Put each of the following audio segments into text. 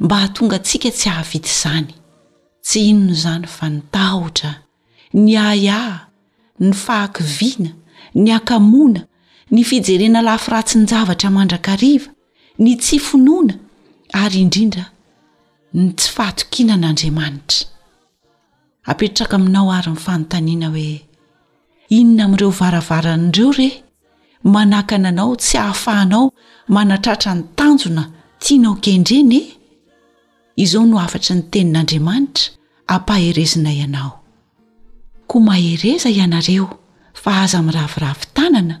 mba hahatonga antsika tsy hahavita izany. Tsy inona izany fa ny tahotra, ny ahiahy, ny fahakiviana, ny hakamoana, ny fijerena lafy ratsin-javatra mandrakariva, ny tsy finoana, ary indrindra, ny tsy fahatokiana an'Andriamanitra. Apetraka aminao àry ny fanontaniana hoe, Inona amin'ireo varavarana ireo re manakana anao tsy hahafahanao manatratra ny tanjona tianao kendrena e? Izao no hafatry ny Tenin'Andriamanitra hampaherezinay anao, Koa mahereza ianareo, fa aza miraviravy tanana,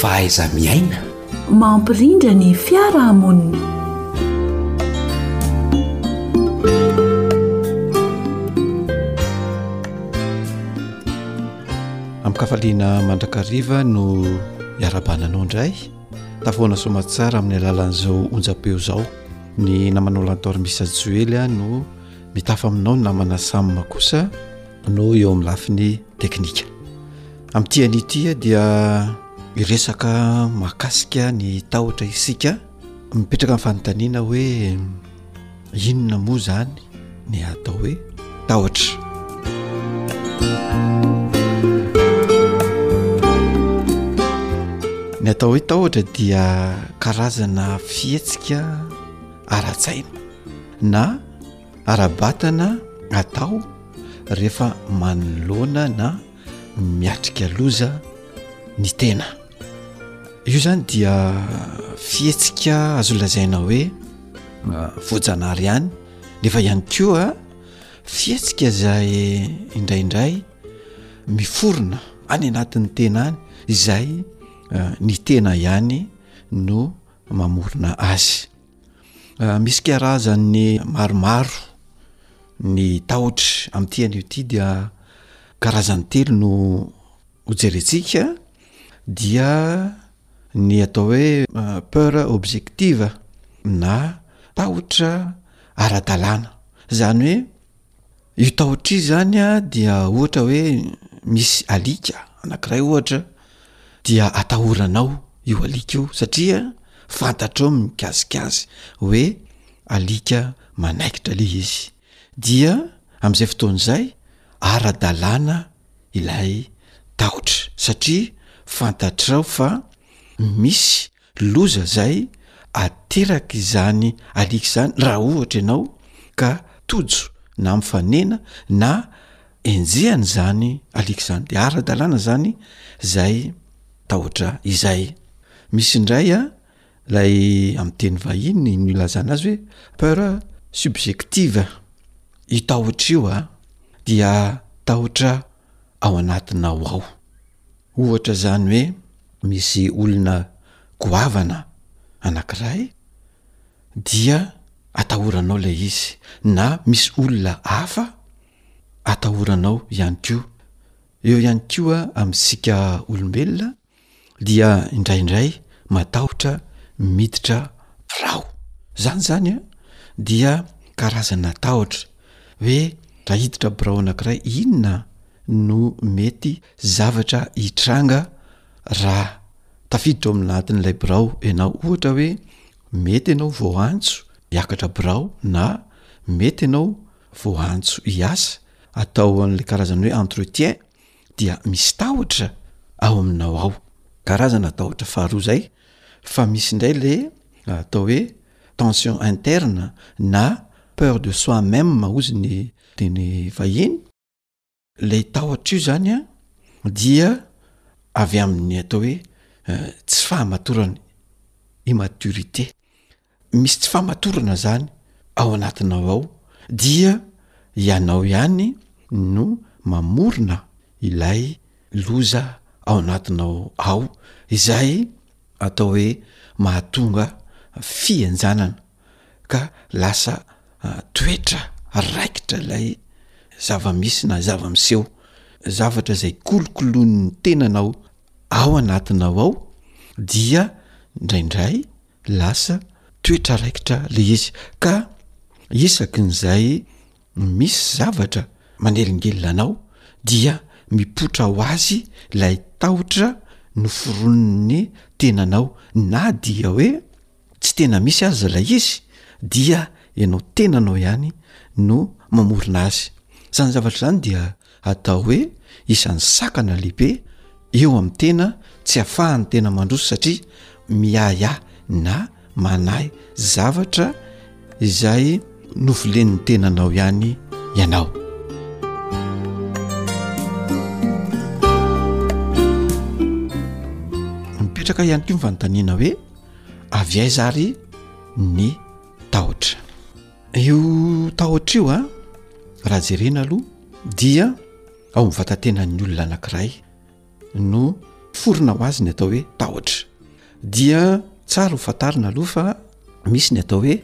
fahaiza-miaina mampirindra ny fiarahamonina amin-kafaliana mandrakariva no iarabananao indray Tafahoana soamatsara amin'ny alalan'izao onjam-peo izao. Ny namanao Lantor Misa Joely no mitafa aminao, ny namana Sam kosa no eo amin'ny lafiny teknika. Amin'ity anio ity dia hiresaka mahakasika ny tahotra isika, mipetraka ny fanontaniana hoe. inona moa zany ny atao hoe tahotra ny atao hoe tahotra dia karazana fihetsika ara-tsaina na ara-batana atao rehefa manoloana na miatrika loza ny tena io zany dia fihetsika azo lazaina hoe ah, voajanahary ihany nefa ihany koa fihetsika izay indraindray miforona any anatin'ny tena any izay ah, ny tena ihany no mamorona azy Misy karazany maromaro ny tahotra amin'ity anio ity dia karazany telo no ho jerentsika dia ny atao hoe peur objective na tahotra ara-dalàna, zany hoe Io tahotra io zany a dia ohatra hoe misy alika anankiray ohatra dia atahoranao io alika io satria fantatrao mikasika azy hoe alika manaikitra le izy dia am'izay fotoana izay ara-dalàna ilay tahotra satria fantatrao fa misy Loza zay ateraky izany alika izany raha ohatra ianao ka tojo na mifanena na enjehana izany alika izany de ara-dalàna zany zay tahotra izay. Misy indray a lay amin'ny teny vahiny no ilazana azy hoe peur subjective io tahotra io a dia tahotra ao anatinao ao Ohatra izany hoe misy olona goavana anankiray dia atahoranao ilay izy na misy olona hafa atahoranao ihany koa. Eo ihany koa amintsika olombelona dia indraindray matahotra miditra birao. Izany izany an dia karazana tahotra hoe raha hiditra birao anankiray inona no mety Zavatra hitranga raha tafiditra ao anatin'ilay birao ianao, ohatra hoe mety ianao vao antso hiakatra birao na mety ianao vao antso hiasa, atao an'ilay karazana hoe entretien dia misy tahotra ao aminao ao, karazana tahotra faharoa zay fa misy indray le atao hoe tension interne na peur de soi même ozy ny teny vahiny, Ilay tahotra io izany an, dia avy amin'ny atao hoe tsy fahamatorana, immaturité. Misy tsy fahamatorana izany ao anatinao ao, dia ianao ihany no mamorona ilay loza ao anatinao ao, izay atao hoe mahatonga fihenjanana. ka lasa toetra raikitra ilay zava-misy na zava-miseho, zavatra izay kolokoloin'ny tenanao ao anatinao ao dia indraindray lasa toetra raikitra ilay izy ka isaky izay misy zavatra manelingelina anao dia mipoitra ho azy ilay tahotra noforonin'ny tenanao na dia hoe tsy tena misy aza ilay izy dia ianao tenanao ihany no mamorona azy izany zavatra izany dia atao hoe isan'ny sakana lehibe eo amin'ny tena tsy afahan'ny tena mandroso satria miahiahy na manahy zavatra izay novolen'ny tenanao ihany ianao mipetraka ihany koa ny fanontaniana hoe avy aiza ary ny tahotra io tahotra io a raha jerena aloha dia ao amin'ny vatantenan'ny olona anankiray no forona ho azy ny atao hoe tahotra dia tsara ho fantarina aloha fa misy ny atao hoe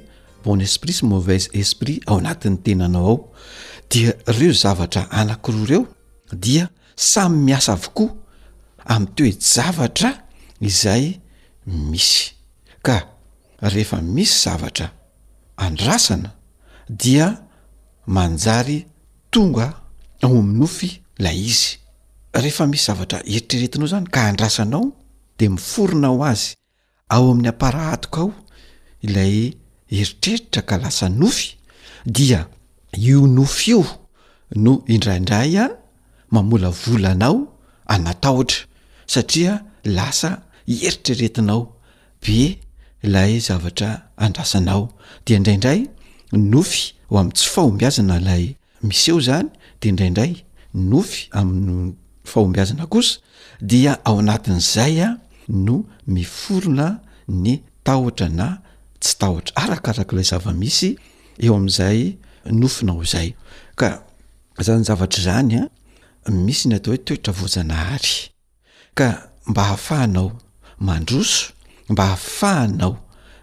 bon esprit sy mauvaise esprit ao anatin'ny tenanao ao dia reo zavatra anakiroa ireo dia Samy miasa avokoa amin'ny toe-javatra izay misy, ka rehefa misy zavatra andrasana dia manjary tonga ao amin'ny nofy ilay izy. Rehefa misy zavatra eritreretinao izany ka andrasanao dia miforona ho azy Ao amin'ny aparahatoka ao ilay eritreritra ka lasa nofy dia io nofy io no indraindray a mamolavola anao anatahotra satria lasa hieritreretinao be lay zavatra andrasanao dia indraindray nofy ho am tsy fahombiazana lay miseho izany dia indraindray nofy amin'ny fahombiazana kosa dia ao anatin'izay no miforona ny tahotra na tsy tahotra arakarak'ilay zava-misy eo amin'izay nofinao izay ka izany zavatra izany misy ny atao hoe toetra voajanahary Ka mba ahafahanao mandroso, mba ahafahanao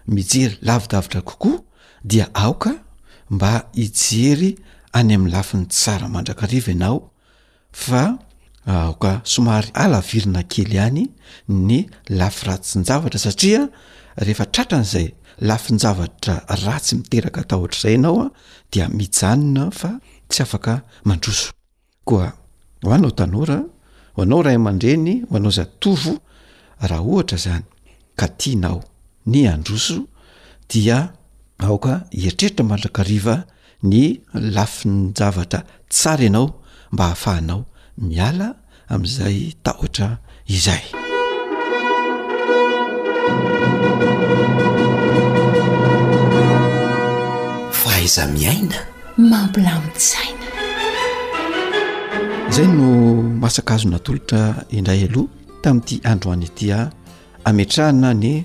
mijery lavidavitra kokoa dia aoka mba hijery any amin'ny lafiny tsara mandrakariva ianao fa aoka somary alavirina kely ihany ny lafy ratsin-javatra satria rehefa tratran'izay lafin-javatra ratsy miteraka tahotra izay ianao dia mijanona fa tsy afaka mandroso. Koa ho anao tanora, ho anao ray aman-dreny, ho anao zatovo, raha ohatra izany ka tianao ny handroso dia aoka hieritreritra mandrakariva ny lafin-javatra tsara ianao mba hahafahanao miala amin'izay tahotra izay. Fahaiza-miaina mampilamin-tsaina. Izay no masaka azo natolotra indray aloha tamin'ity androany ity ametrahana ny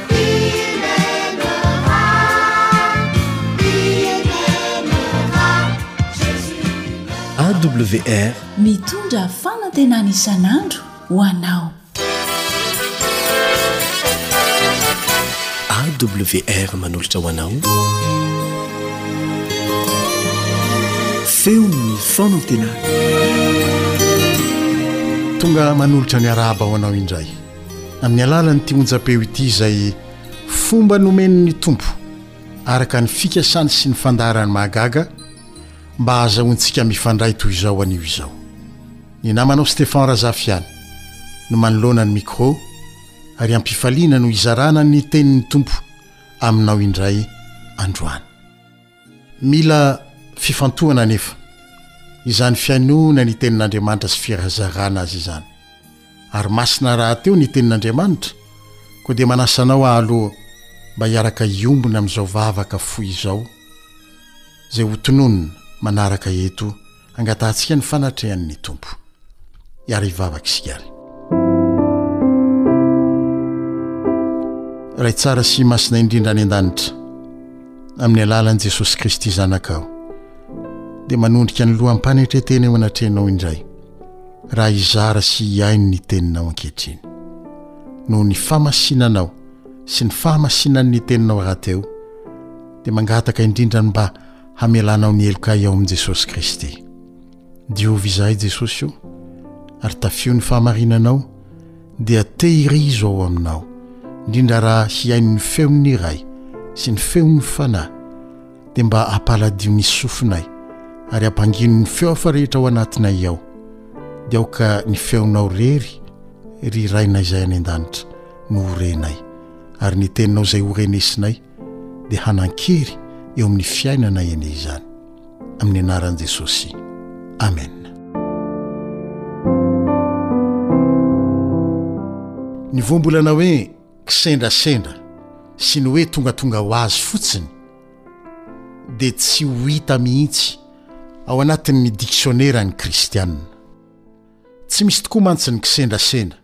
awr mitondra fanantenana isan'andro ho anao awr manolotra ho anao feon'ny fanantenana tonga manolotra ny arahaba ho anao indray amin'ny alalan'ity onjam-peo ity izay fomba nomen'ny Tompo araka ny fikasany sy ny fandaharany mahagaga mba hahazahoantsika mifandray toy izao anio izao. Ny namanao Stephan Razafy ihany no manoloana ny micro ary am-pifaliana no hizarana ny tenin'ny Tompo aminao indray androany. Mila fifantohana anefa izany fihainoana ny Tenin'Andriamanitra sy firazarana azy izany. Ary masina rahateo ny Tenin'Andriamanitra, koa dia manasa anao aho aloha mba hiaraka hiombona amin'izao vavaka fohy izao izay hotononina manaraka eto Angatahantsika ny fanatrehan'ny Tompo. Hiara hivavaka isika ary. Ray tsara sy masina indrindra any an-danitra, amin'ny alalan'i Jesosy Kristy Zanakao, dia manondrika ny loham-panetretena eo anatrehanao indray, raha hizara sy hihaino ny teninao ankehitriny. Noho ny famasinanao sy ny fahamasinan'ny teninao rahateo, dia mangataka indrindra ny mba hamelanao ny helokay ao amin'i Jesosy Kristy. Diovy izahay Jesosy o, ary tafio ny fahamarinanao, dia tehirizo ao aminao, indrindra raha hihaino ny feon'ny Ray sy ny feon'ny Fanahy, dia mba ampaladio ny sofinay ary ampangino ny feo hafa rehetra ao anatinay ao, dia aoka ny feonao rery, ry Rainay izay any an-danitra, no horenay, ary ny teninao izay horenesinay, dia hanan-kery eo amin'ny fiainana ene izany. Amin'ny anaran'i Jesosy. Amen. Ny voambolana hoe kisendrasendra sy ny hoe tongatonga ho azy fotsiny dia tsy ho hita mihitsy ao anatin'ny diksionera ny kristianina. Tsy misy tokoa mantsy ny kisendrasendra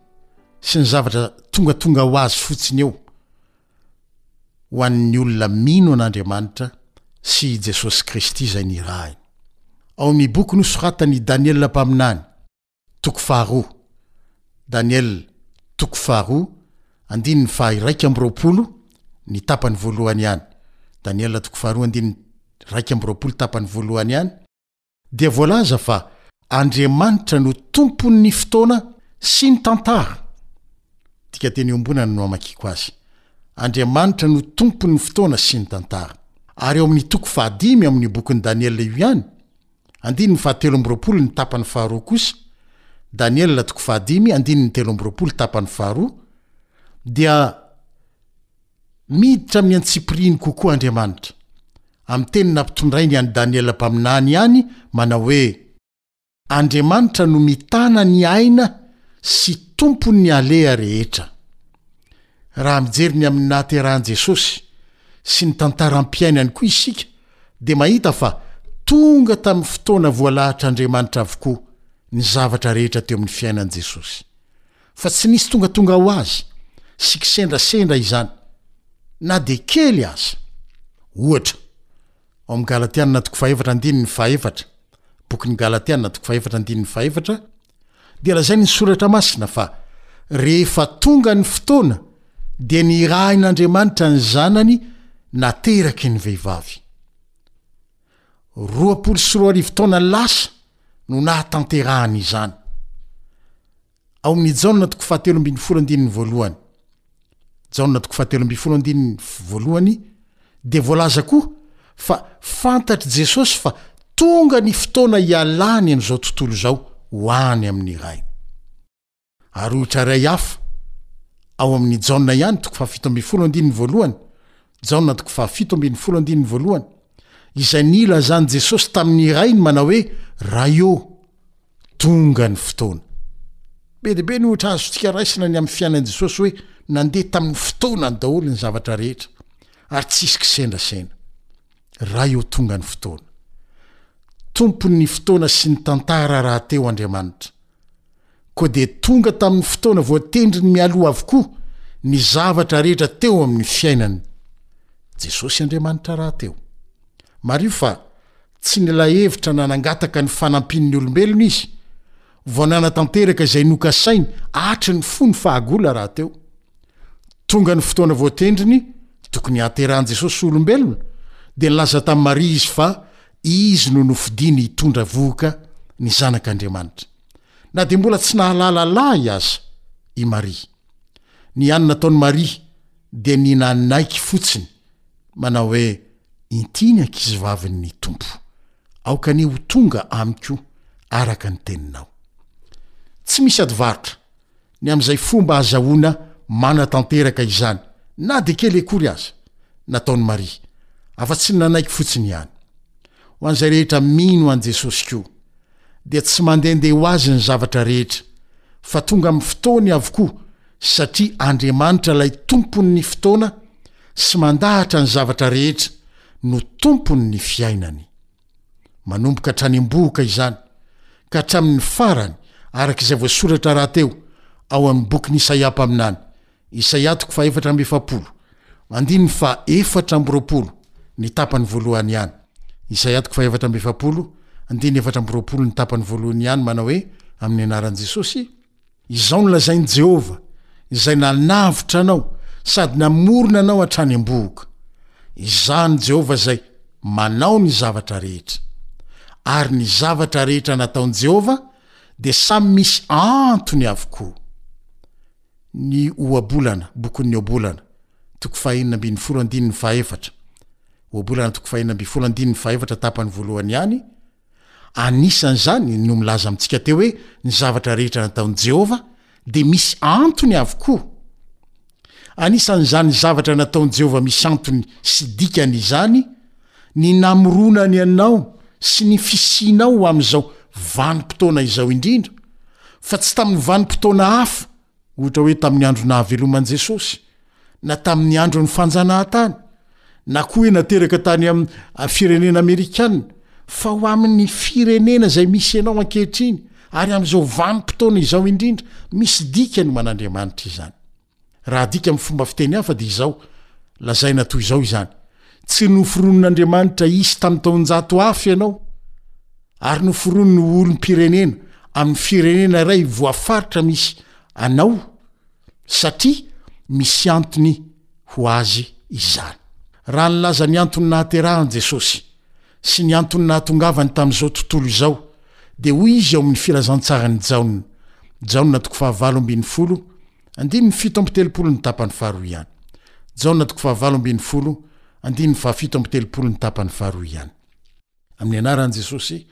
sy ny zavatra tongatonga ho azy fotsiny eo. ho an'ny olona mino an'Andriamanitra sy i Jesosy Kristy izay nirahiny. Ao amin'ny boky nosoratan'i Daniela mpaminany, toko faharoa, Daniel toko faharoa, andininy faha-iraika amby roapolo, ny tapany voalohany ihany, Daniela toko faharoa andininy iraika amby roapolo tapany voalohany ihany, dia voalaza fa Andriamanitra no tompon'ny fotoana sy ny tantara. Dikateny iombonana no amakiako azy. Andriamanitra no tompon'ny fotoana sy ny tantara. Ary ao amin'ny toko fahadimy amin'ny bokin'i Daniela io ihany, andininy fahatelo amby roapolo ny tapany faharoa kosa, Daniela toko fahadimy andininy telo amby roapolo tapany faharoa, dia Miditra amin'ny antsipiriany kokoa Andriamanitra, amin'ny teny nampitondrainy an'i Daniela mpaminany ihany, manao hoe, Andriamanitra no mitana ny aina sy tompon'ny aleha rehetra. Raha mijery ny amin'ny nahaterahan'i Jesosy sy ny tantaram-piainany koa isika, dia mahita fa tonga tamin'ny fotoana voalahatr'Andriamanitra avokoa ny zavatra rehetra teo amin'ny fiainan'i Jesosy. Fa tsy nisy tongatonga ho azy sy kisendrasendra izany, na dia kely aza. Ohatra, ao amin'ny Galatiana toko fahefatra andininy fahefatra, Bokin'ny Galatiana toko fahefatra andininy fahefatra, dia lazain'ny Soratra Masina fa rehefa tonga ny fotoana dia nirahin'Andriamanitra ny Zanany nateraky ny vehivavy. Roapolo sy roa arivo taona lasa no nahatanterahany izany. Ao amin' i Jaona toko fahatelo ambin'ny folo andininy voalohany, Jaona toko fahatelo ambin'ny folo andininy voalohany, dia voalaza koa fa fantatr' i Jesosy fa tonga ny fotoana hialany amin' izao tontolo izao ho any amin' ny Rainy. Ary ohatra iray hafa, ao amin' i Jaona ihany toko fahafito ambin'ny folo andininy voalohany, Jaona toko fahafito ambin'ny folo andininy voalohany, izay nilazan'i Jesosy tamin'ny Rainy manao hoe, Ray ô, tonga ny fotoana. Be dia be ny ohatra azontsika raisina ny amin'ny fiainan'i Jesosy hoe nandeha tamin'ny fotoanany daholo ny zavatra rehetra, ary tsy hisy kisendrasendra. Ray ô, tonga ny fotoana. Tompon'ny fotoana sy ny tantara rahateo Andriamanitra. Koa dia tonga tamin'ny fotoana voatendriny mialoha avokoa ny zavatra rehetra teo amin'ny fiainany. Jesosy Andriamanitra rahateo. Mariho fa tsy nila hevitra na nangataka ny fanampian'ny olombelona izy vao nanatanteraka izay nokasainy hatry ny fony fahagola rahateo. Tonga ny fotoana voatendriny tokony hahaterahan'i Jesosy ho olombelona, dia nilaza tamin'i Maria izy fa Izy no nofidiny hitondra vohoka ny Zanak' Andriamanitra, na dia mbola tsy nahalala lahy aza i Maria. Ny hany nataon'i Maria dia ny nanaiky fotsiny, manao hoe, Inty ny ankizivavin'ny Tompo. Aoka anie ho tonga amiko araka ny teninao. Tsy misy ady varotra. ny amin'izay fomba azahoana manatanteraka izany na dia kely akory aza, nataon'i Maria, afa-tsy ny nanaiky fotsiny ihany. Ho an'izay rehetra mino an'i Jesosy koa, dia tsy mandehandeha ho azy ny zavatra rehetra, fa tonga amin'ny fotoany avokoa, satria Andriamanitra ilay Tompon'ny fotoana sy mandahatra ny zavatra rehetra no Tompon'ny fiainany. Manomboka hatrany am-bohoka izany, ka hatramin' ny farany, araka izay voasoratra rahateo ao amin' ny Bokin' Isaia mpaminany, Isaia toko fahaefatra amby efapolo, andininy fahaefatra amby roapolo, ny tapany voalohany ihany, Isaia toko fahaefatra amby efapolo, andininy efatra amby roapolo, ny tapany voalohany ihany, manao hoe, Amin' ny anaran' Jesosy, Izao no lazain'i Jehovah, izay nanavotra anao sady namorona anao hatrany am-bohoka, Izaho no Jehovah izay manao ny zavatra rehetra. Ary ny zavatra rehetra nataon'i Jehovah dia samy misy antony avokoa. Ny Ohabolana, Bokin'ny Ohabolana, toko fahenina ambin'ny folo andininy fahaefatra, Ohabolana toko fahenina ambin'ny folo andininy fahaefatra tapany voalohany ihany, Anisan'izany no milaza amintsika teo hoe ny zavatra rehetra nataon'i Jehovah dia misy antony avokoa. Anisan'izany zavatra nataon'i Jehovah misy antony sy dikany izany ny namoronany anao sy ny fisianao ho amin'izao vanim-potoana izao indrindra, fa tsy tamin'ny vanim-potoana hafa Ohatra hoe tamin'ny andro nahaveloman'i Jesosy, na tamin'ny andron'ny fanjanahantany, na koa hoe nateraka tany amin'ny firenena amerikana, fa ho amin'ny firenena izay misy ianao ankehitriny ary amin'izao vanim-potoana izao indrindra, misy dikany ho an'Andriamanitra izany. Raha adika amin'ny fomba fiteny hafa dia izao, lazaina toy izao izany, Tsy noforonin'Andriamanitra hisy tamin'ny taonjato hafa ianao, ary noforoniny ho olom-pirenena amin'ny firenena iray voafaritra misy anao, satria misy antony ho azy izany. Raha nilaza ny antony nahaterahan'i Jesosy sy ny antony nahatongavany tamin'izao tontolo izao, dia hoy izy ao amin'ny Filazantsaran'i Jaona, Jaona toko fahavalo ambin'ny folo, Andininy fito amby telopolo ny tapany faharoa ihany. Jaona toko fahavalo ambin'ny folo, andininy fahafito amby telopolo ny tapany faharoa ihany. Amin'ny anaran'i Jesosy,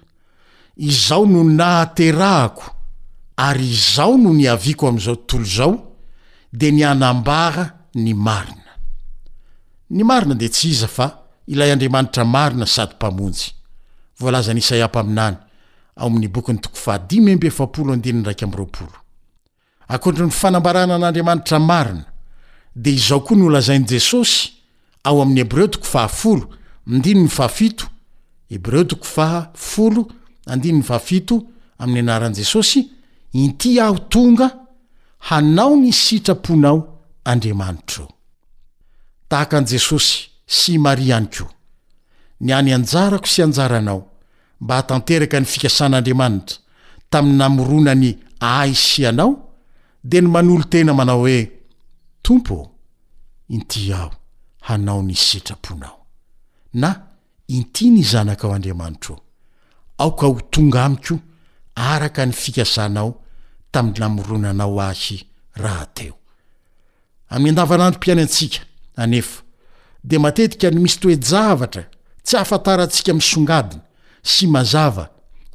Izaho no nahaterahako ary Izaho no niaviako amin'izao tontolo izao dia ny hanambara ny marina. Ny marina dia tsy iza fa ilay Andriamanitra marina sady Mpamonjy, voalazan'i Isaia mpaminany ao amin'ny bokiny toko fahadimy amby efapolo andininy iraika amby roapolo. Ankoatry ny fanambarana an'Andriamanitra marina, dia izao koa no lazain'i Jesosy ao amin'ny Hebreo toko fahafolo, andininy fahafito, Hebreo toko fahafolo, andininy fahafito, amin'ny anaran'i Jesosy, Inty aho tonga, hanao ny sitraponao, Andriamanitro. Tahaka an'i Jesosy sy i Maria ihany koa, ny hany anjarako sy anjaranao mba hatanteraka ny fikasan'Andriamanitra tamin'ny namoronany ahy sy ianao, dia ny manolo-tena manao hoe, Tompo ô, inty aho hanao ny sitraponao. Na, Inty ny zanakao Andriamanitro ô, aoka ho tonga amiko araka ny fikasanao tamin'ny namoronanao ahy rahateo. Amin'ny andavanandrom-piaina antsika anefa dia matetika no misy toe-javatra tsy ahafantarantsika misongadina sy mazava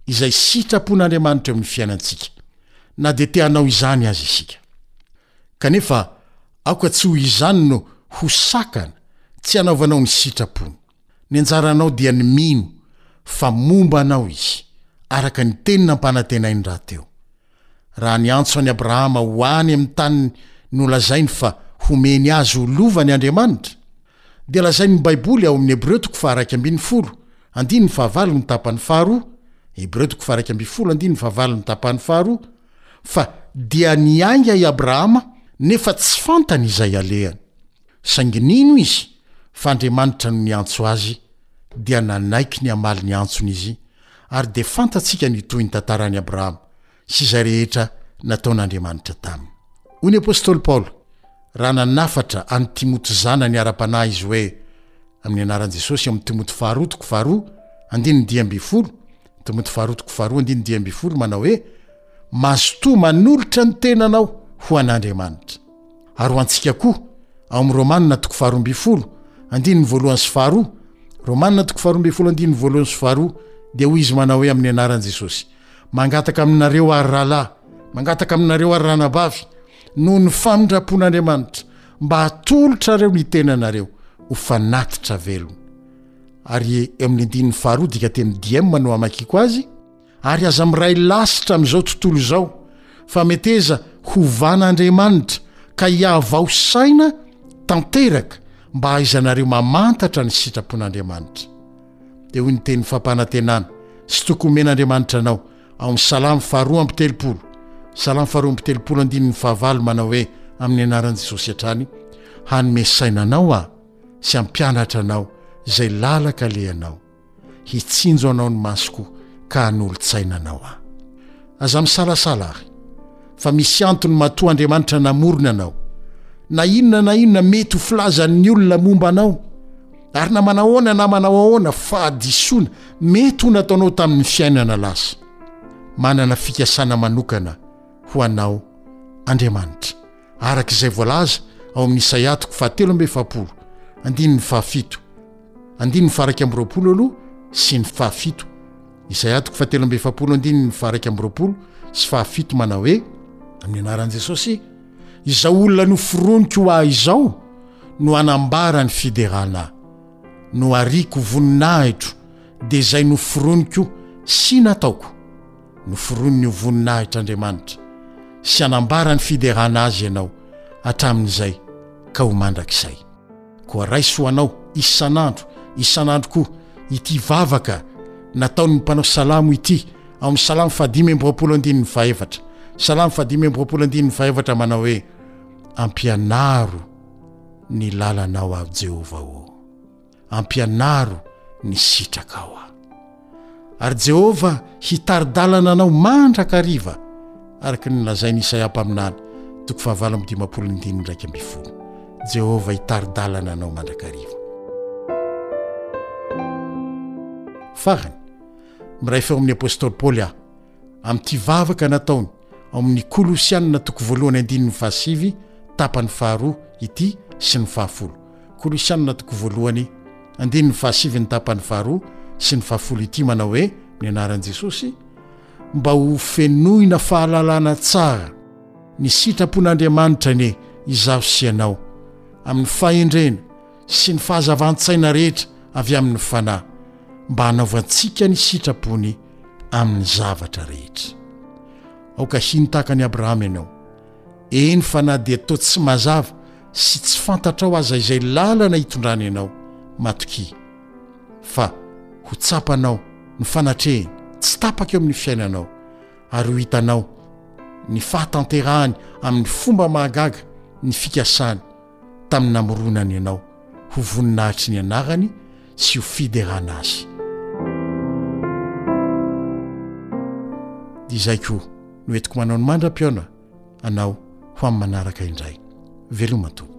izay sitrapon'Andriamanitra eo amin'ny fiainantsika na dia te hanao izany aza isika. Kanefa aoka tsy ho izany no ho sakana tsy hanaovanao ny sitrapony. Ny anjaranao dia ny mino fa momba anao Izy, araka ny teny nampanantenainy rahateo. Raha niantso an'i Abrahama ho any amin'ny tany nolazainy fa homeny azy ho lovany Andriamanitra, dia lazain'ny Baiboly ao amin'ny Hebreo toko faharaika ambin'ny folo, andininy fahavalo ny tapany faharoa, Hebreo toko faharaika ambin'ny folo, andininy fahavalo ny tapany faharoa, fa Dia niainga i Abrahama, nefa tsy fantany izay alehany. Saingy nino izy fa Andriamanitra no niantso azy, dia nanaiky ny hamaly ny antsony izy, ary dia fantatsika ny tohin'ny tantaran'i Abrahama sy izay rehetra nataon'Andriamanitra taminy. Hoy ny apostoly Paoly raha nanafatra an'i Timoty zanany ara-panahy izy hoe, Amin'ny anaran'i Jesosy, ao amin'ny Timoty faharoa toko faharoa, andininy dimy ambin'ny folo, Timoty faharoa toko faharoa andininy dimy ambin'ny folo manao hoe, Mazotoa manolotra ny tenanao ho an'Andriamanitra. Ary ho antsika koa, ao amin'ny Romanina toko faharoa ambin'ny folo andininy voalohany sy faharoa, Romanina toko faharoa ambin'ny folo andininy voalohany sy faharoa, dia hoy izy manao hoe amin'ny anaran'i Jesosy, Mangataka aminareo ary rahalahy, mangataka aminareo ary ranabavy, noho ny famindram-pon'Andriamanitra, mba atolotrareo ny tenanareo ho fanatitra velona. ary eo amin'ny andininy faharoa dika teny diema no hamakiako azy ary aza miray lasitra amin'izao tontolo izao fa meteza hovan'andriamanitra ka hiavao saina tanteraka mba haizanareo mamantatra ny sitrapon'andriamanitra dia hoy ny teny fampanantenana sy toko omen'andriamanitra anao ao amin'ny salamy faharoa amby telopolo salamy faharoa amby telopolo andininy fahavalo manao hoe amin'ny anaran'i jesosy hatrany hanome saina anao aho sy hampianatra anao izay lalaka alehanao, hitsinjo anao ny masoko ka hanolo-tsaina anao aho. Aza misalasala àry, fa misy antony matoa Andriamanitra namorona anao. Na inona na inona mety ho filazan'ny olona momba anao, ary na manao ahoana na manao ahoana, fahadisoana mety ho nataonao tamin'ny fiainana lasa. Manana fikasana manokana ho anao Andriamanitra. araka izay voalaza ao amin'ny Isaia toko fahatelo amby efapolo, andininy fahafito, andininy faharaika amby roapolo aloha sy ny fahafito. Isaia toko fahatelo amby efapolo andininy faharaika amby roapolo sy fahafito manao hoe, amin'ny anaran'i Jesosy, izao olona noforoniko ho ahy izao no hanambara ny fiderana, nohariako voninahitro dia izay noforoniko sy nataoko. Noforoniny ho voninahitr' Andriamanitra, sy hanambara ny fiderana Azy ianao, hatramin' izay ka ho mandrakizay. Koa raiso ho anao, isan' andro, isan' andro koa, ity vavaka nataon' ny mpanao salamo ity, ao amin' ny Salamo fahadimy amby roapolo andininy fahefatra, Salamo fahadimy amby roapolo andininy fahefatra, manao hoe, Ampianaro ny lalanao aho, Jehovah ô. ampianaro ny sitrakao aho ary jehovah hitari-dalana anao mandrakariva araka ny nolazain'i isaia mpaminany toko fahavalo amin'ny dimampolo ny diny ndraiky amby folo jehovah hitari-dalana anao mandrakariva farany miray feo amin'ny apostoly paoly aho Amin'ity vavaka nataony ao amin'ny Kolosianina toko voalohany andininy fahasivy tapany faharoa ity sy ny fahafolo. Kolosianina toko voalohany andininy fahasivy ny tapany faharoa sy ny fahafolo ity manao hoe ny anaran'i Jesosy mba ho fenoina fahalalana tsara. Ny sitrapon'Andriamanitra anie izaho sy ianao amin'ny fahendrena sy ny fahazavan-tsaina rehetra avy amin'ny Fanahy mba hanaovantsika ny sitrapony amin'ny zavatra rehetra. Aoka hino tahaka an'i Abrahama ianao, eny fa na dia toa tsy mazava sy tsy fantatrao aza izay lalana hitondrany anao, matokia fa ho tsapanao ny fanatrehiny tsy tapaka eo amin'ny fiainanao ary ho hitanao ny fahatanterahany amin'ny fomba mahagaga ny fikasany tamin'ny namoronany anao ho voninahitry ny anarany sy ho fiderana azy. Dia izay koa no entiko manao ny mandra-pihaona anao ho amin'ny manaraka indray. Veloma tompoko.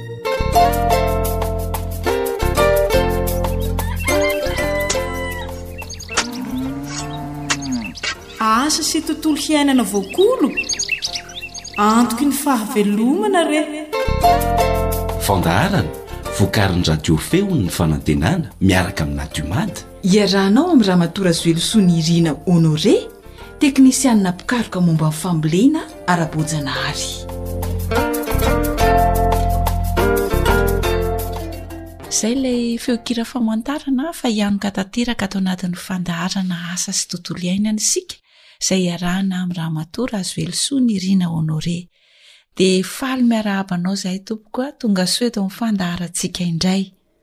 asa sy tontolo hiainana voakolo antoky ny fahavelomana re fandaharana vokarin'ny radio feon'ny fanantenana miaraka amin'ny nadiomady iarahanao amin'ny ramatoa razoelosoa ny irina honore teknisianina mpikaroka momba ny fambolena ara-boajanahary. Izay ilay feonkira famantarana fa hianoka tanteraka ato anatin'ny fandaharana Asa sy Tontolo Iainana isika izay iarahana amin'i Ramatoa Razoelisoa Nirina Honoré. Dia faly miarahaba anao izahay tompoko a, tongasoa eto amin'ny fandaharantsika indray.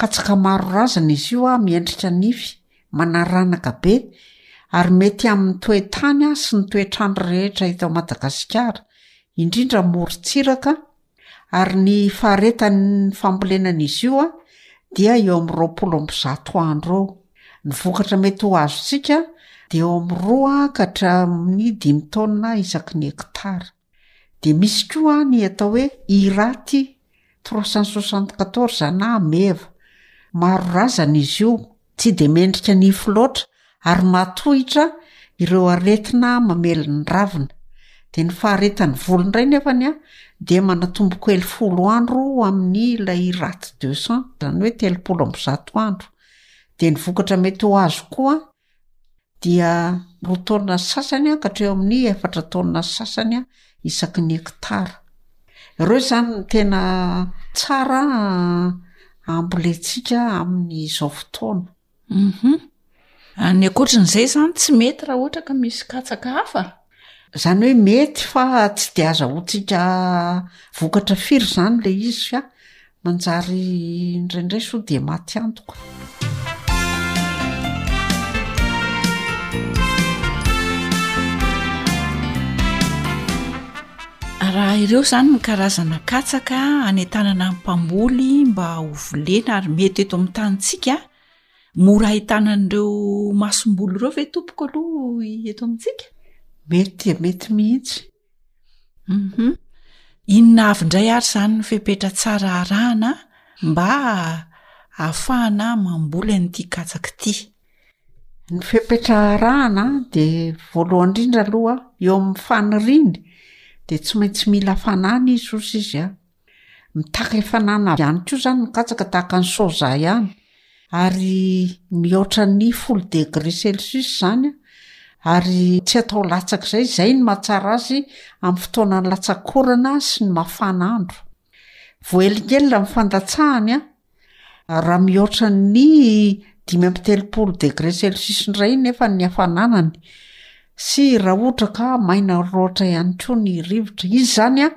Katsaka maro razana izy io miendrika nify, manaranaka be, ary mety amin'ny toe-tany sy ny toetr'andro rehetra eto Madagasikara, indrindra morontsiraka, ary ny faharetan'ny fambolena an'izy io dia eo amin'ny roapolo amby zato andro eo. Ny vokatra mety ho azontsika dia eo amin'ny roa ka hatramin'ny dimy taonina isaky ny hekitara. Dia misy koa ny atao hoe Irati trois cent soixante quatorze na Ameva. Maro razana izy io, tsy dia mendrika nify loatra ary mahatohitra ireo aretina mamely ny ravina. Dia ny faharetan'ny volo indray nefany dia manatombokely folo andro ho amin'ny ilay Irati deux cents, izany hoe telopolo amby zato andro. Dia ny vokatra mety ho azo koa dia roa taonina sasany hatreo amin'ny efatra taonina sasany isaky ny hekitara. Ireo izany no tena tsara ambolentsika amin'izao fotoana. Ny ankoatran'izay izany tsy mety raha ohatra ka misy katsaka hafa? Zany hoe mety fa tsy de azahoantsika vokatra firy zany le izy fa manjary indraindray sao dia maty antoka. Raha ireo zany ny karazana katsaka anentanana ny mpamboly mba ho volena ary mety eto amin'ny tanintsika, Mora ahitana an'ireo masomboly ireo ve tompoko aloha eto amintsika? Mety dia mety mihitsy. Mhm. Inona avy indray ary izany ny fepetra tsara arahana mba ahafahana mamboly an'ity katsaka ity? Ny fepetra arahana dia voalohany indrindra aloha eo amin'ny faniriany dia tsy maintsy mila hafanana izy hoy izy an! Mitaky hafanana ihany koa izany ny katsaka tahaka ny soja ihany ary mihoatra ny folo degré celsius izany ary tsy atao latsaka izay, izay no mahatsara azy amin'ny fotoanan'ny latsakorana sy ny mafana andro. Voaelingelina ny fandatsahany Raha mihoatra ny dimy amby telopolo degre celcius indray nefa ny hafananany sy raha ohatra ka maina loatra ihany koa ny rivotra, izy izany an,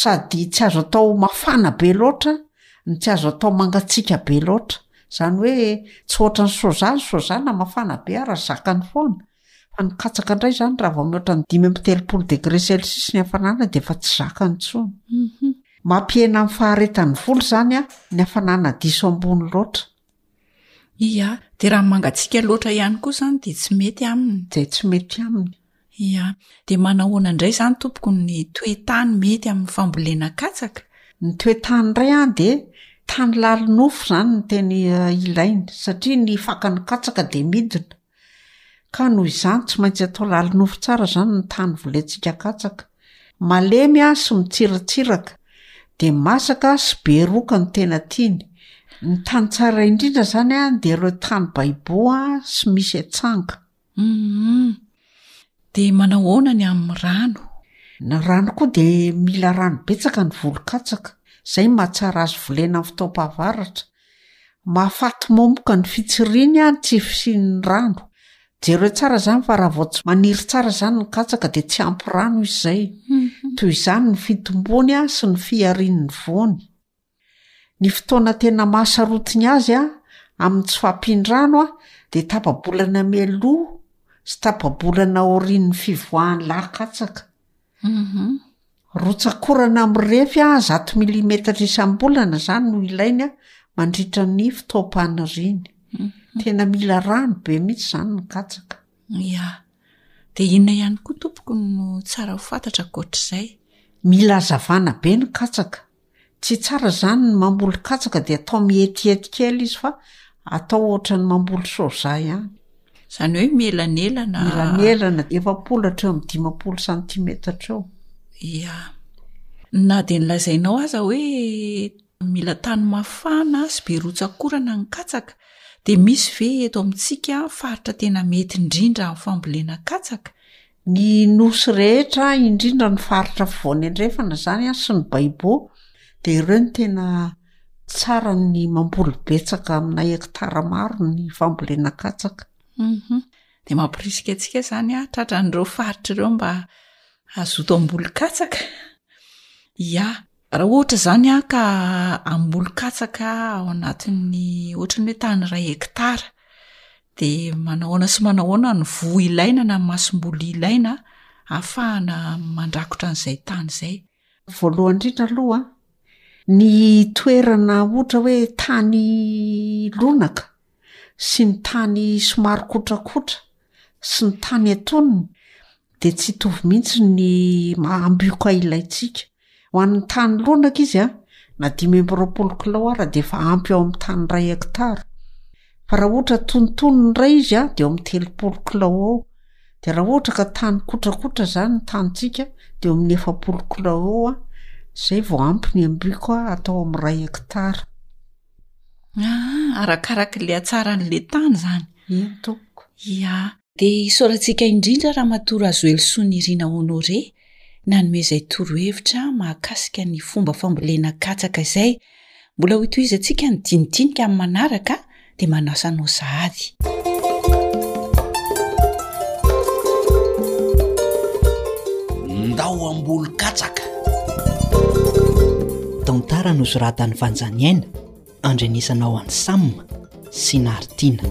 sady tsy azo atao mafana be loatra no tsy azo atao mangatsiaka be loatra, izany hoe tsy ohatran'ny soja, ny soja na mafana be ara zakany foana, Fa ny katsaka indray izany raha vao mihoatra ny dimy amby telopolo degré celsius ny hafanana dia efa tsy zakany intsony. Mampihena ny faharetan'ny volo izany ny hafanana diso ambony loatra. Ia, dia raha mangatsiaka loatra ihany koa izany dia tsy mety aminy. Dia tsy mety aminy. Ia, dia manahoana indray izany tompoko ny toe-tany mety amin'ny fambolena katsaka? Ny toe-tany indray an dia tany lalinofo izany ny tena ilaina satria ny fakan'ny katsaka dia midina. Ka noho izany tsy maintsy atao lalin-nofo tsara izany ny tany volentsika katsaka. Malemy sy mitsiratsiraka, dia masaka sy be roka no tena tiany. Ny tany tsara indrindra izany dia ireo tany baibo sy misy atsanga. Humm. Dia manao ahoana ny amin'ny rano? Ny rano koa dia mila rano betsaka ny volon-katsaka. Izay no mahatsara azy volena amin'ny fotoam-pahavaratra. Mahafaty momoka ny fitsiriany an tsy fisian'ny rano. Jereo tsara zany fa raha vao tsy maniry tsara zany ny katsaka dia tsy ampy rano izy zay. Toy izany ny fitomboany an sy ny fiharian'ny voany. Ny fotoana tena maha sarotiny azy an amin'ny tsy fampian-drano an dia tapa-bolana mialoha sy tapa-bolana aorian'ny fivoahan'ny lahy katsaka. Rotsak'orana mirefy a zato milimetatra isam-bolana izany no ilainy a mandritra ny fotoam-paniriany. Tena mila rano be mihitsy izany ny katsaka. Ia. Dia inona ihany koa tompoko no tsara ho fantatra ankoatr'izay? Mila hazavana be ny katsaka. Tsy tsara izany ny mamboly katsaka dia atao mihetihety kely izy fa atao ohatran'ny mamboly soja ihany. Izany hoe mielanelana. Mielanelana, efapolo hatramin'ny dimampolo santimetatra eo. Ia. Na dia ny lazainao aza hoe mila tany mafana sy be rotsak'orana ny katsaka dia misy ve eto amintsika faritra tena mety indrindra amin'ny fambolena katsaka? ny nosy rehetra indrindra ny faritra afovoany andrefana izany a sy ny baibo de ireo no tena tsara ny mamboly betsaka amina hekitara maro ny fambolena katsaka de mampirisika antsika izany a tratran'ireo faritra ireo mba hazoto hamboly katsaka ia Raha ohatra izany ka hamboly katsaka ao anatin'ny ohatran'ny hoe tany iray hektara, dia manao ahoana sy manao ahoana ny voa ilaina na ny masomboly ilaina ahafahana mandrakotra an'izay tany izay? Voalohany indrindra aloha, ny toerana ohatra hoe tany lonaka sy ny tany somary kotrakotra sy ny tany atonony dia tsy hitovy mihitsy ny maha ambioka ilaintsika. Ho an'ny tany lonaka izy an, na dimy amby roapolo kilao ara dia efa ampy eo amin'ny tany iray hektara. Fa raha ohatra atonontonony indray izy an, dia eo amin'ny telopolo kilao eo. Dia raha ohatra ka tany kotrakotra izany ny tanintsika dia eo amin'ny efapolo kilao eo an, izay vao ampy ny ambioka atao amin'ny iray hektara. Aa arakaraka ilay hatsaran'ilay tany izany. Eny tompoko. Ia. Dia isaorantsika indrindra Ramatoa Razoelisoa Nirina Honoré nanome izay torohevitra mahakasika ny fomba fambolena katsaka izay. Mbola ho itohizantsika ny dinidinika amin'ny manaraka dia manasa anao sahady. Ndao hamboly katsaka. Tantara nosoratan'i Vanjaniaina, andrenesana ao an'i Sam sy Naritiana.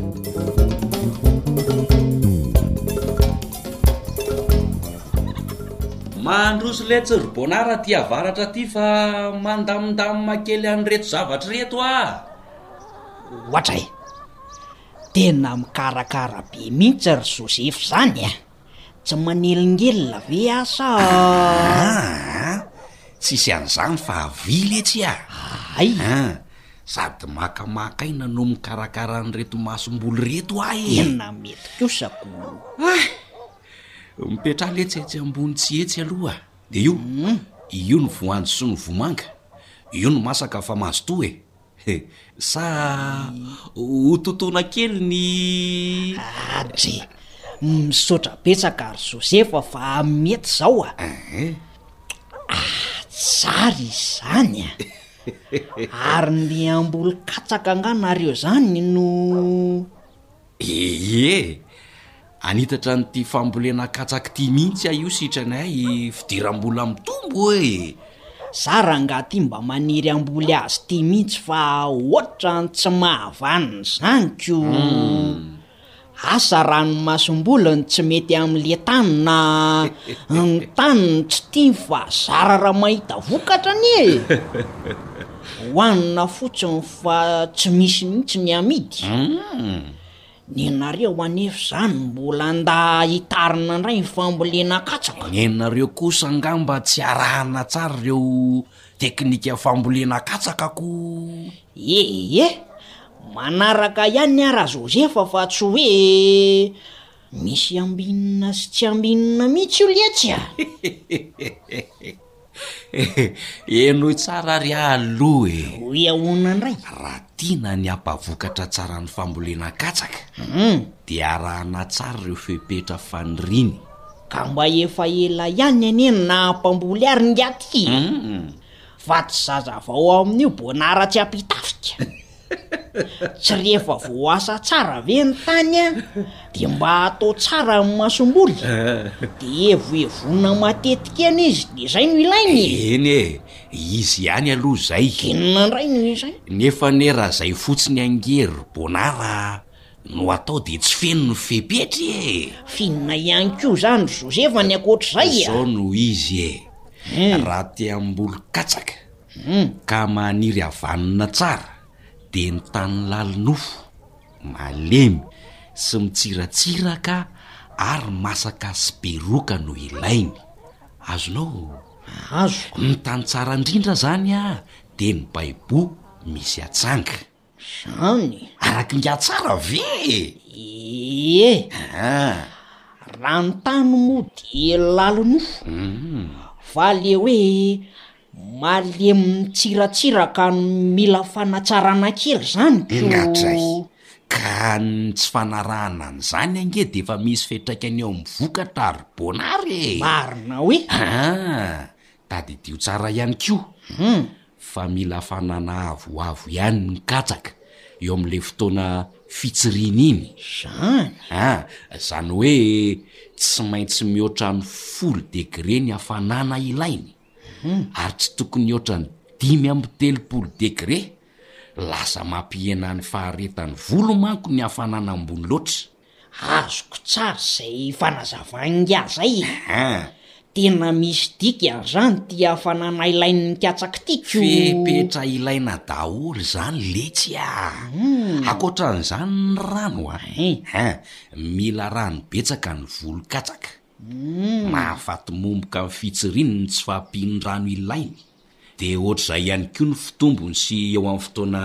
Mandroso letsy ry Bônard aty avaratra aty fa mandamindamina kely an'ireto zavatra ireto aho. Ohatray! Tena mikarakara be mihitsy ry Joseph izany e! Tsy manelingelina ve asa a? Aa, tsisy an'izany fa avily etsy a! Hay! Aa, sady makamaka aina no mikarakara an'ireto masomboly ireto aho e! Tena mety kosa ko! Hay! Mipetraha letsy etsy ambony tsy etsy aloha dia io, io ny voanjo sy ny vomanga, io no masaka fa mazotoa e! He, sa ho totoina kely ny. Adry, misaotra betsaka ry Joseph fa mety zao a. Ah, tsara izany a. Ary ny hamboly katsaka angaha nareo zany no. Ee, hanitatra an'ity fambolena katsaka ity mihitsy aho io sitranay fidiram-bola mitombo ee. Za rangaha ty mba maniry hamboly azy ty mihitsy fa otrany tsy mahavanona zany ko. Asa ranomasom-bolony tsy mety amle tany na ny tany no tsy tiany fa zara raha mahita vokatra anie e. Hoanina fotsiny fa tsy misy mihitsy ny amidy. Nenareo anefa izany mbola nda hitarina indray ny fambolena katsaka. Nenareo kosa angamba tsy arahana tsara ireo teknika fambolena katsaka ko. Ee, manaraka ihany aho Rajosefa fa tsy hoe misy ambinina sy tsy ambinina mihitsy io letsy a! Henoy tsara ary aho aloha e! Hoy ahoana indray? Raha tiana ny hampavokatra tsara ny fambolena katsaka, dia arahana tsara ireo fepetra faniriany. Ka mba efa ela ihany anie no naha-mpamboly ahy ry Ngiaty e! Fa tsy zaza vao amin'io boanara tsy am-pitafika. Tsy rehefa voasa tsara ve ny tany an, dia mba atao tsara ny masomboly, dia evoevoina matetika eny izy, dia izay no ilainy e! Eny e, izy ihany aloha izay. Inona indray no izay? Nefa anie raha izay fotsiny ange ry Bonara no atao dia tsy feno ny fepetra e! Finona ihany koa izany ry Josefa ny ankoatr'izay e! Izao no izy e, raha te hamboly katsaka Humm. Ka maniry havanona tsara dia ny tany lalin-nofo, malemy sy mitsiratsiraka ary masaka sy be roka no ilainy. Azonao? Azoko. Ny tany tsara indrindra izany dia ny baibo misy atsanga. Zany? Araky ny hatsara ve e? Ee ah. Raha ny tany moa de lalon'ofo fa le hoe malemy mitsiratsira ka mila fanatsarana kely zany ko. Ingatray. Ka ny tsy fanarahana an'izany ange de efa misy fiatraikany eo amin'ny vokatra ary bonary e. Marina oui. Ah, Tadidio tsara ihany koa fa mila fanana avoavo ihany ny katsaka eo amin'ilay fotoana fitsiriana iny. Zany? Ah, zany hoe tsy maintsy mihoatra ny folo degre ny hafanana ilainy, ary tsy tokony hihoatra ny dimy amby telopolo degre. Lasa mampihena ny faharetan'ny volo manko ny hafanana ambony loatra. Azoko tsara izay fanazavany ingahy izay e! Tena misy dikany izany ity hafanana ilain'ny mikatsaky ity ko! Fepetra ilaina daholo izany letsy a! Ankoatran'izany ny rano a! Mila rano betsaka ny volon-katsaka, mahafaty momboka amin'ny fitsiriny ny tsy fahampian'ny rano ilainy, dia ohatr'izay ihany koa ny fitombony sy eo amin'ny fotoana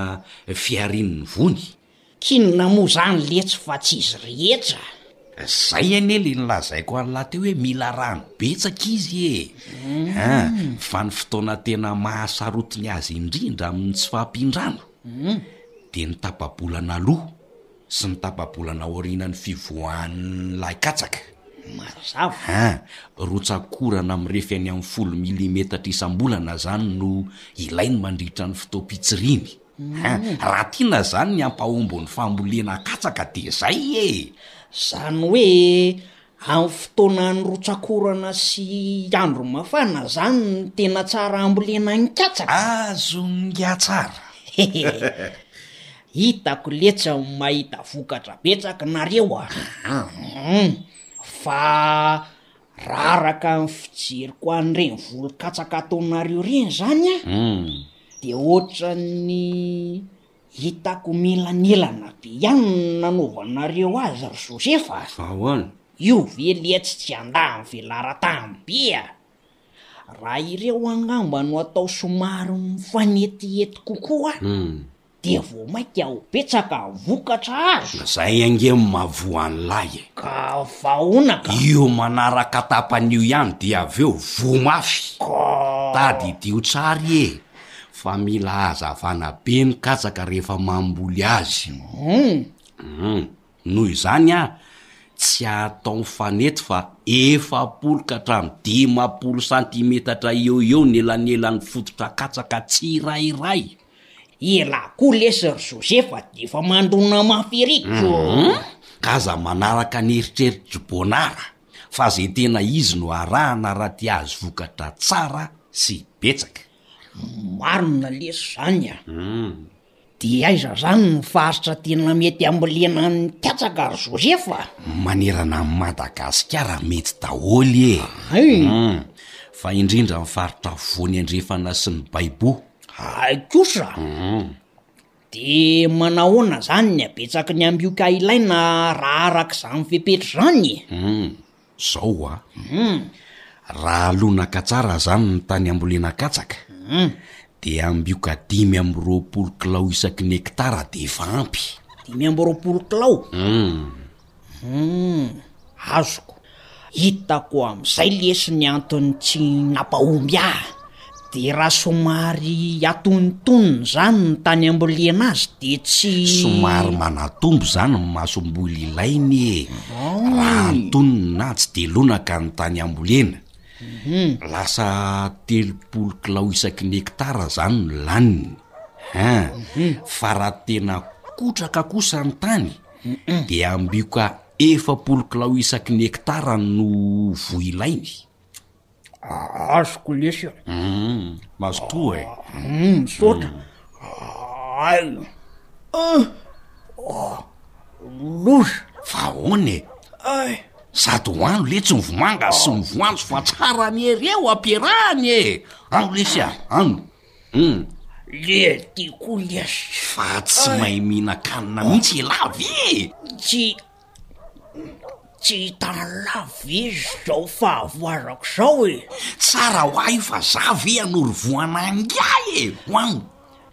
fiharian'ny vony. K'inona moa zany letsy fa tsy izy rehetra? Zay anie le nolazaiko an'lah teo hoe mila rano betsaka izy e! a, fa ny fotoana tena mahasarotiny azy indrindra amin'ny tsy fampindrana dia ny tapa-bolana aloha sy ny tapa-bolana aorianan'ny fivoahan'ilay katsaka. Mazava. A, rotsakorana mirefy any amin'ny folo milimetatra isam-bolana zany no ilainy mandritra ny fotoam-pitsiriany. Hein, raha tiana izany ny hampahombo ny fambolena katsaka dia izay e! Izany hoe amin'ny fotoanan'ny rotsak'orana sy andro mafana izany no tena tsara hambolena ny katsaka? Azo miha tsara. Hitako letsy ny mahita vokatra betsaka nareo a! Hum, fa Raraka ny fijeriko an'ireny volon-katsaka ataonareo ireny izany an! dia ohatran'ny hitako milanelana be ihany ny nanaovanareo azy ry Josefa a! Ahoana? Io ve leha tsy jiandahan'ny velaran-tany be a! Raha ireo angamba no atao somary mifanetiety kokoa, Dia vao mainka ho betsaka ny vokatra azo. Izay ange no mahavoa an'i lahy e! Ka faona ka! Io manaraka tapany io ihany dia avy eo voa mafy! Ka. Tadidio tsara e! Fa mila hazavana be ny katsaka rehefa mamboly azy. Hum! Noho izany an! Tsy atao mifanety fa efapolo ka hatramin'ny dimampolo santimetatra eo ho eo ny elanelan'ny fototra katsaka tsirairay. Elah koa lesy ry Josefa defa mandona mafy ery ko! Aza manaraka ny eritreritr'i Jobonara fa ze tena izy no arahana raha te ahazo vokatra tsara sy betsaka. Marina lesy zany a! De aiza zany ny faritra tena mety hambolena ny katsaka ry Josefa? Manerana an'i Madagasikara mety daholo e! Hay! Fa indrindra ny faritra afovoany andrefana sy ny baiboa. Hay kosa an! De manahoana izany ny habetsaky ny ambioka ilaina raha araka izany fepetra izany e? Humm! Izao ho'a, raha alonaka tsara izany ny tany ambolena katsaka dia ambioka dimy amby roapolo kilao isaky ny hektara dia efa ampy. Dimy amby roapolo kilao? Humm! Humm, azoko. Hitako amin'izay lesy ny antony tsy nampahomby ahy. Dia raha somary atonontonony izany ny tany ambolena azy dia tsy. Somary manatombo izany ny masomboly ilainy e. Raha antonona tsy dia lonaka ny tany ambolena. Lasa telopolo kilao isaky ny hekitara izany no laniny. Humm, fa raha tena kotraka kosa ny tany. dia ambioka efapolo kilao isaky ny hektara no voa ilainy. Azoko lesy a! Hum, azoko koa e! Hum, misaotra! Aina! Hum! Oh! Loza! Fa ahoana e? Ay! Sady ho any letsy ny vomanga sy ny voanjo fa tsara anie reo ampiarahany e! Ano lesy a! Ano! Hum. Leha ty koa ny ahy. Fa tsy mahay mihinan-kanina mihitsy i Lavy e! Tsy tsy hitan'i Lavy ve izao fahavoazako izao e? Tsara ho ahy io fa za ve hanoro voana angahy e! Ho an!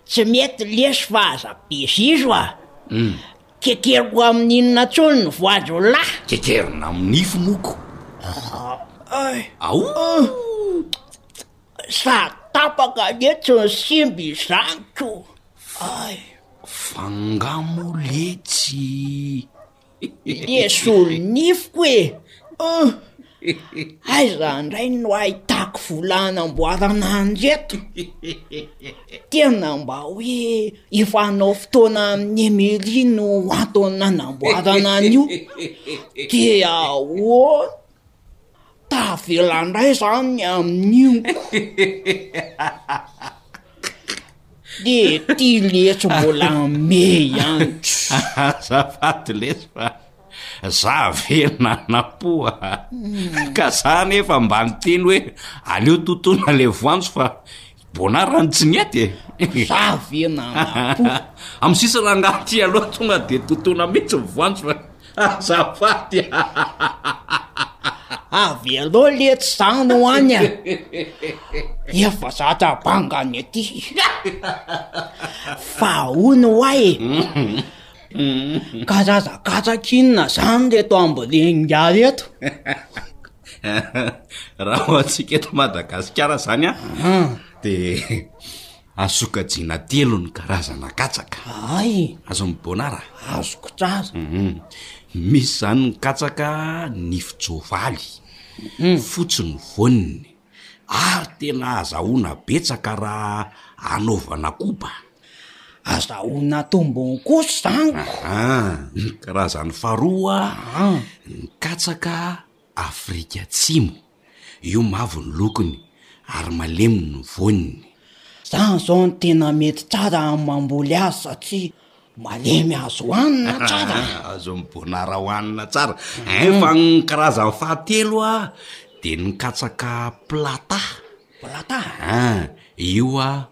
Tsy mety lesy fa aza be zizo a! Hum. Kekeriko amin'inona intsony ny voajin'ny lahy? Kekerina amin'ny nify moa ko! Ay! Aoh! Sa tapaka anie tsy nisimba izany ko ay. Fa nga mo le tsy le solonifiko e! Aiza ndray no ahitako vola hanamboarana anreto? Tena mba hoe hifanao fotoana amin'i Emilie no antony nanamboarana an'io? Dia ahoana? Tavela indray zany ny amin'io de ty letsy mbola me ihany azafady letsy fa za velona napoa hmm. ka za nefa mba miteny hoe aleo totona le voanjo fa bona rano tsy niety e za ve nanapo amy sisa rangaha ty aloha tonga de totona mihitsy ny voanjo fa azafady avy aloha le tsy za no any a efa zatra banga any aty fa ony hoa e karazakatsaka inona zany reto ambolen'ingahy reto Raha ho antsika eto Madagasikara izany an dia azokajiana telo ny karazana katsaka. Ay! Azo ny bonara? Azoko tsara. Mhm. Misy izany ny katsaka ny fijovaly, mhm. fotsy ny voniny, ary tena azahoana betsaka raha anaovana koba. Azahoana tombony kosa izany ko. Aa ny karazany faharoa an, ny katsaka Afrika Atsimo. Io mavo ny lokony ary malemy ny voany. Izany izao no tena mety tsara amin'ny mamboly azy satria malemy azo hohanina tsara. Aa azo miboanara hohanina tsara. Ein fa ny karazany fahatelo an dia ny katsaka Plata. Plata? Aa io an.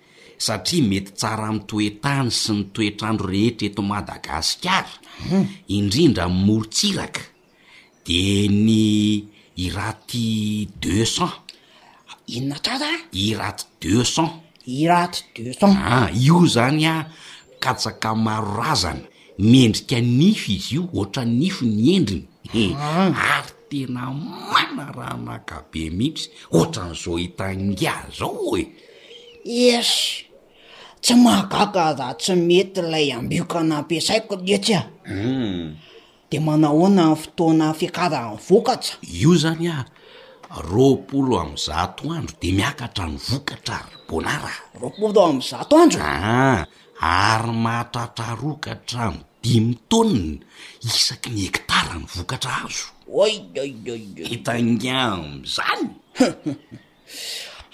satria mety tsara amin'ny toe-tany sy ny toetr'andro rehetra eto Madagasikara, indrindra amin'ny morontsiraka, dia ny iraty deux cents. Inona kay zany? Iraty deux cents. Iraty deux cents. Ah, io zany an, katsaka maro razana. Mendrika nify izy io, ohatran'ny nify ny endriny he, ary tena manaranaka be mihitsy, ohatran'izao hita ingahy izao e! Yes! Tsy mahagaga raha tsy mety ilay ambioka nampiasaiko ny etsy ah! Dia manahoana ny fotoana fiakaran'ny vokatra? Io zany ah, roapolo amby zato andro dia miakatra ny vokatra ry Bonard ah! Roapolo amby zato andro? Ah! ary mahatratra roa ka hatramin'ny dimy taonina isaky ny hektara ny vokatra azo. Oidoidoidoidoido! Mitangiano amin'izany?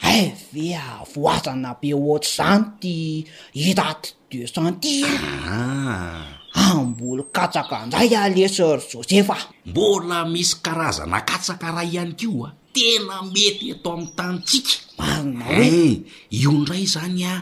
Hay ve hahavoazana be hoatr'izany ity Irate de Santi e! Aa! Hamboly katsaka indray aho lesy ry Joseph a! Mbola misy karazana katsaka iray ihany koa tena mety eto amin'ny tanintsika. Marina hoe? Io indray izany an!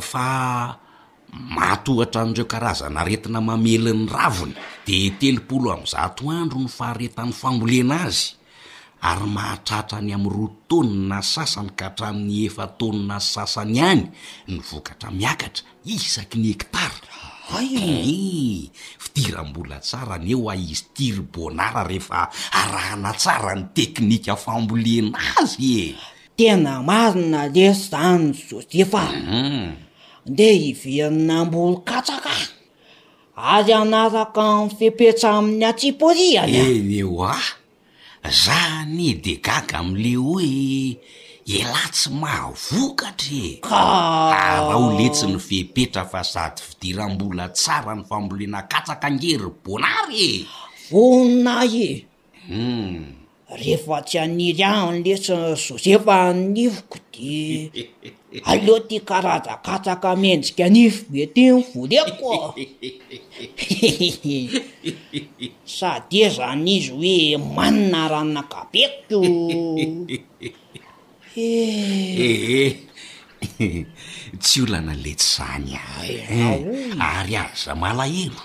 Fa maty ohatra an'ireo karazan'aretina mamely ny ravina, dia telopolo amby zato andro ny faharetan'ny fambolena azy, ary mahatratra any amin'ny roa taonina sasany ka hatramin'ny efa taonina sy sasany any ny vokatra miakatra, isaky ny hektara. Hay ee! Fidiram-bola tsara anie ho ahy izy ity ry Bônara rehefa arahana tsara ny teknika fambolena azy ee! Tena marina lesy izany ry Joseph a! Ndeha hiverina am-bolon-katsaka ary hanaraka ny fepetra amin'ny hatsiporiany a! Eny oa! Za anie dia gaga amin'le hoe elah tsy mahavokatra e! Ka! Araho letsy ny fepetra fa sady fidiram-bola tsara ny fambolena katsaka ange ry Bonary e! Vonona ahy e! Humm. Rehefa tsy haniry ahy ny lesy Josefa ny nifiko dia aleo ty karazan-katsaka mendrika nify be ty no voleko Sa dia zany izy hoe manina raha nakabeko? Eehee tsy olana letsy zany ay eh! ary aza malahelo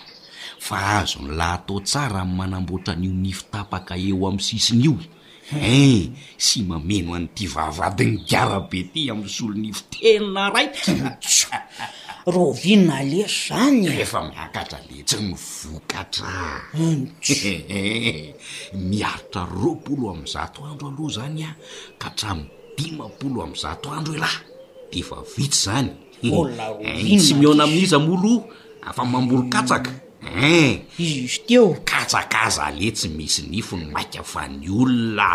fa azony lahy atao tsara ny manamboatra an'io nify tapaka eo amin'ny sisiny io eh! sy mameno an'ity vavahadin'i Gara be ty amin'ny solonify tena raitra tsa! Rahoviana lesy zany eh! Efa miakatra letsy ny vokatra ah! Eehee miaritra roapolo amin'ny zato andro aloha zany an! ka hatramin'ny dimampolo amby zato andro elah de efa vitsy zany ein tsy mihaona amin'iza moa loha afa mamboly katsaka ein izy izy teo katsaka aza ale tsy misy nifony maika fa ny olona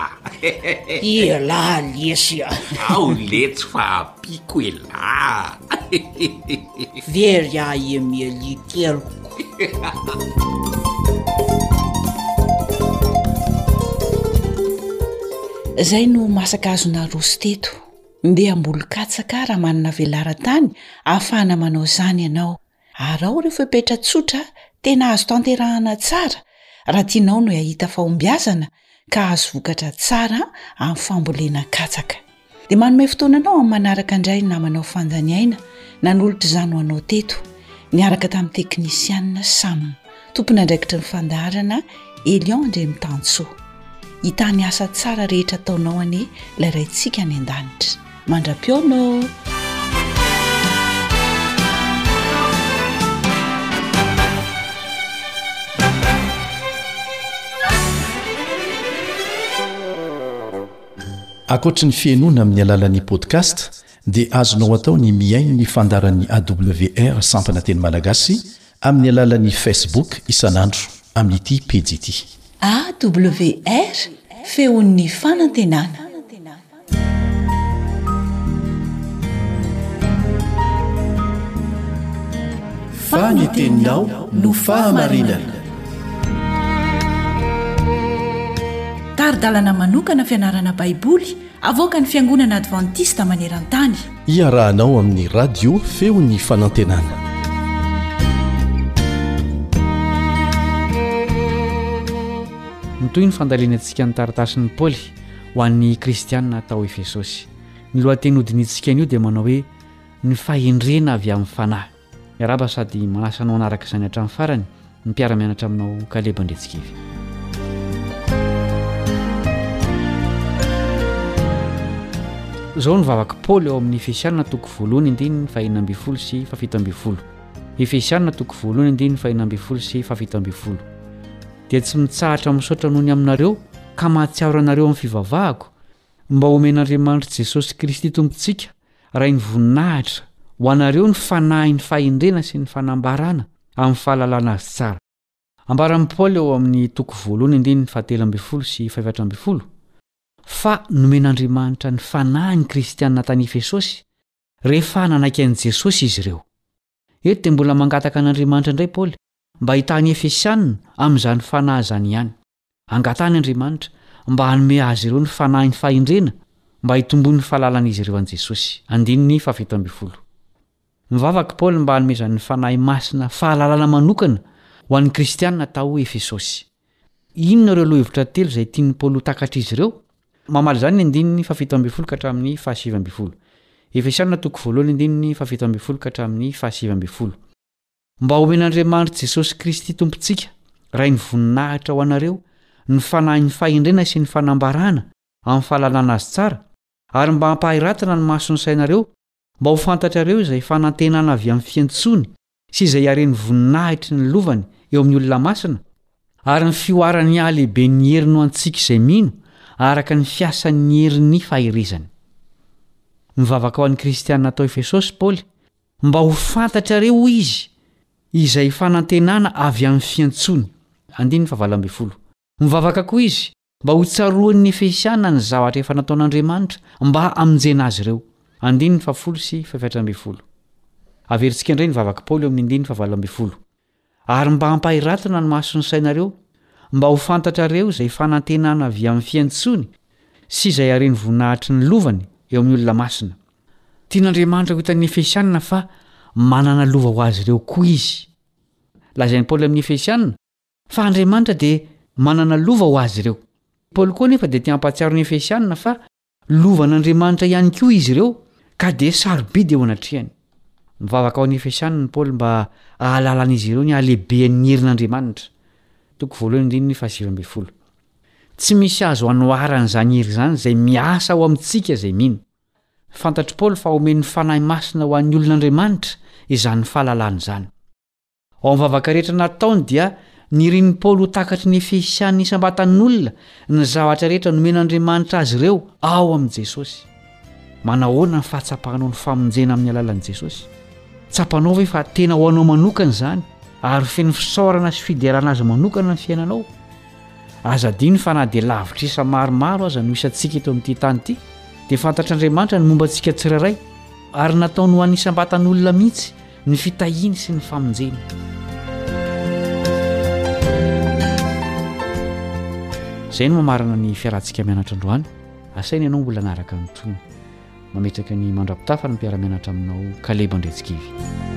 elah lesy a ao letsy fa ampiko elah Very ahy Emelie keliko. Zay no masaka azo naroso teto. Ndeha hamboly katsaka raha manana velaran-tany ahafahana manao izany ianao. Araho ireo fepetra tsotra tena azo tanterahana tsara raha tianao ny hahita fahombiazana ka hahazo vokatra tsara amin'ny fambolena katsaka. Dia manome fotoana anao amin'ny manaraka indray namanao Fanjany Aina nanolotra izany ho anao teto niaraka tamin'ny teknisianina Sam, tompon'andraikitry ny fandaharana Elion Andriamitansoa. Hitany asa tsara rehetra ataonao anie ilay Raintsika any an-danitra. mandra-pihaona ô! Ankoatry ny fihainoana amin'ny alalan'ny podcast dia azonao atao ny mihaino ny fandaran'ny AWR sampana teny malagasy Amin'ny alalan'ny Facebook isan'andro amin'ity pejy ity. AWR, Feon'ny Fanantenana. Fa ny teninao no fahamarinana. Tari-dalana manokana fianarana Baiboly Avoakan'ny Fiangonana Advantista maneran-tany. Iarahanao amin'ny Radio Feon'ny Fanantenana. Mitohy ny fandaleniantsika ny taratasin'i Paoly ho an'ny Kristianina tao Efesosy. Ny lohateny hodinihintsika anio dia manao hoe Ny fahendrena avy amin'ny fanahy. Miarahaba sady manasa anao hanaraka izany hatramin'ny farany ny mpiara-mianatra aminao Kaleb Andretsikivy. Izao ny vavak'i Paoly ao amin'ny Efesianina toko voalohany andininy fahina ambin'ny folo sy fahafito ambin'ny folo. Efesianina toko voalohany andininy fahina ambin'ny folo sy fahafito ambin'ny folo. Dia tsy mitsahatra misaotra noho ny aminareo ka mahatsiaro anareo amin'ny fivavahako Mba omen'Andriamanitra Jesosy Kristy Tompontsika Rainy voninahitra ho anareo ny fanahin'ny fahendrena sy ny fanambarana amin'ny fahalalana Azy tsara. Ambaran'i Paoly ao amin'ny toko voalohany andininy fahatelo ambin'ny folo sy fahefatra ambin'ny folo fa nomen'Andriamanitra ny fanahy ny kristiana tany Efesosy rehefa nanaiky an'i Jesosy izy ireo. Eto dia mbola mangataka an'Andriamanitra indray Paoly mba hitàny Efesiana amin'izany fanahy izany ihany. Angatahany Andriamanitra mba hanome azy ireo ny fanahiny fahendrena mba hitomboan'ny fahalalan'izy ireo an'i Jesosy. Andininy fahafito ambin'ny folo. Mivavaka i Paoly mba hanomezany ny Fanahy Masina fahalalana manokana ho an'ny Kristianina tao Efesosy. Inona ireo lohevitra telo izay tian'i Paoly ho takatr'izy ireo? Mamaly izany ny andininy fahafito ambin'ny folo ka hatramin'ny fahasivy ambin'ny folo. Efesiana toko voalohany andininy fahafito ambin'ny folo ka hatramin'ny fahasivy ambin'ny folo. Mba homen'Andriamanitry Jesosy Kristy Tompontsika, Ray ny voninahitra ho anareo, ny fanahin'ny fahendrena sy ny fanambarana amin'ny fahalalana azy tsara, ary mba hampahay ratana ny maso ny sainareo, mba ho fantatrareo izay fanantenana avy amin'ny fiantsoany sy izay haren'ny voninahitry ny lovany eo amin'ny olona masina, ary ny fihoaran'ny halehiben'ny heriny ho antsika izay mino, araka ny fiasan'ny herin'ny faherezany. Mivavaka ho an'ny kristiana tao Efesosy Paoly, Mba ho fantatrareo, hoy izy, izay fanantenana avy amin'ny fiantsoany. Andininy fahavalo ambin'ny folo. Mivavaka koa izy Mba ho tsaroan'ny Efesiana ny zavatra efa nataon'Andriamanitra mba hamonjena azy ireo. Andininy fahafolo sy fahefatra ambin'ny folo. Averintsika indray ny vavak'i Paoly eo amin'ny andininy fahavalo ambin'ny folo, Ary mba hampahiratana ny mason'ny sainareo, mba ho fantatrareo izay fanantenana avy amin'ny fiantsoany sy izay haren'ny voninahitry ny lovany eo amin'ny olona masina. Tian'Andriamanitra ho hitan'ny Efesiana fa manana lova ho azy ireo koa izy. Lazain'i Paoly amin'ny Efesiana Fa Andriamanitra dia manana lova ho azy ireo. I Paoly koa anefa dia te hampahatsiaro ny Efesiana fa lovan'Andriamanitra ihany koa izy ireo ka dia sarobidy eo anatrehany. Mivavaka ho an'ny Efesiana i Paoly mba hahalalan'izy ireo ny halehibehan'ny herin'Andriamanitra. Toko voalohany andininy fahasivy ambin'ny folo. Tsy misy azo anoharan'izany hery izany izay miasa ao amintsika izay mino. Fantatr'i Paoly fa omen'ny fanahy masina ho an'ny olon'Andriamanitra izany fahalalana izany. Ao amin'ny vavaka rehetra nataony dia nirian'i Paoly ho takatry ny Efesianina isam-batan'olona ny zavatra rehetra nomen'Andriamanitra azy ireo ao amin'i Jesosy. Manahoana ny fahatsapanao ny famonjena amin'ny alalan'i Jesosy? Tsapanao ve fa tena ho anao manokana izany ary feno fisaorana sy fiderana azy manokana ny fiainanao? Aza adino fa na dia lavitrisa maromaro aza no isantsika eto amin'ity tany ity dia fantatr'Andriamanitra ny momba antsika tsirairay ary nataony ho an'ny isam-batan'olona mihitsy Ny fitahiany sy ny famonjeny. Izay no mamarana ny fiarahantsika mianatra androany. Asaina ianao mbola hanaraka ny tohiny. Mametraka ny mandra-pitafa ny mpiara-mianatra aminao Kaleb Andriantsikivy.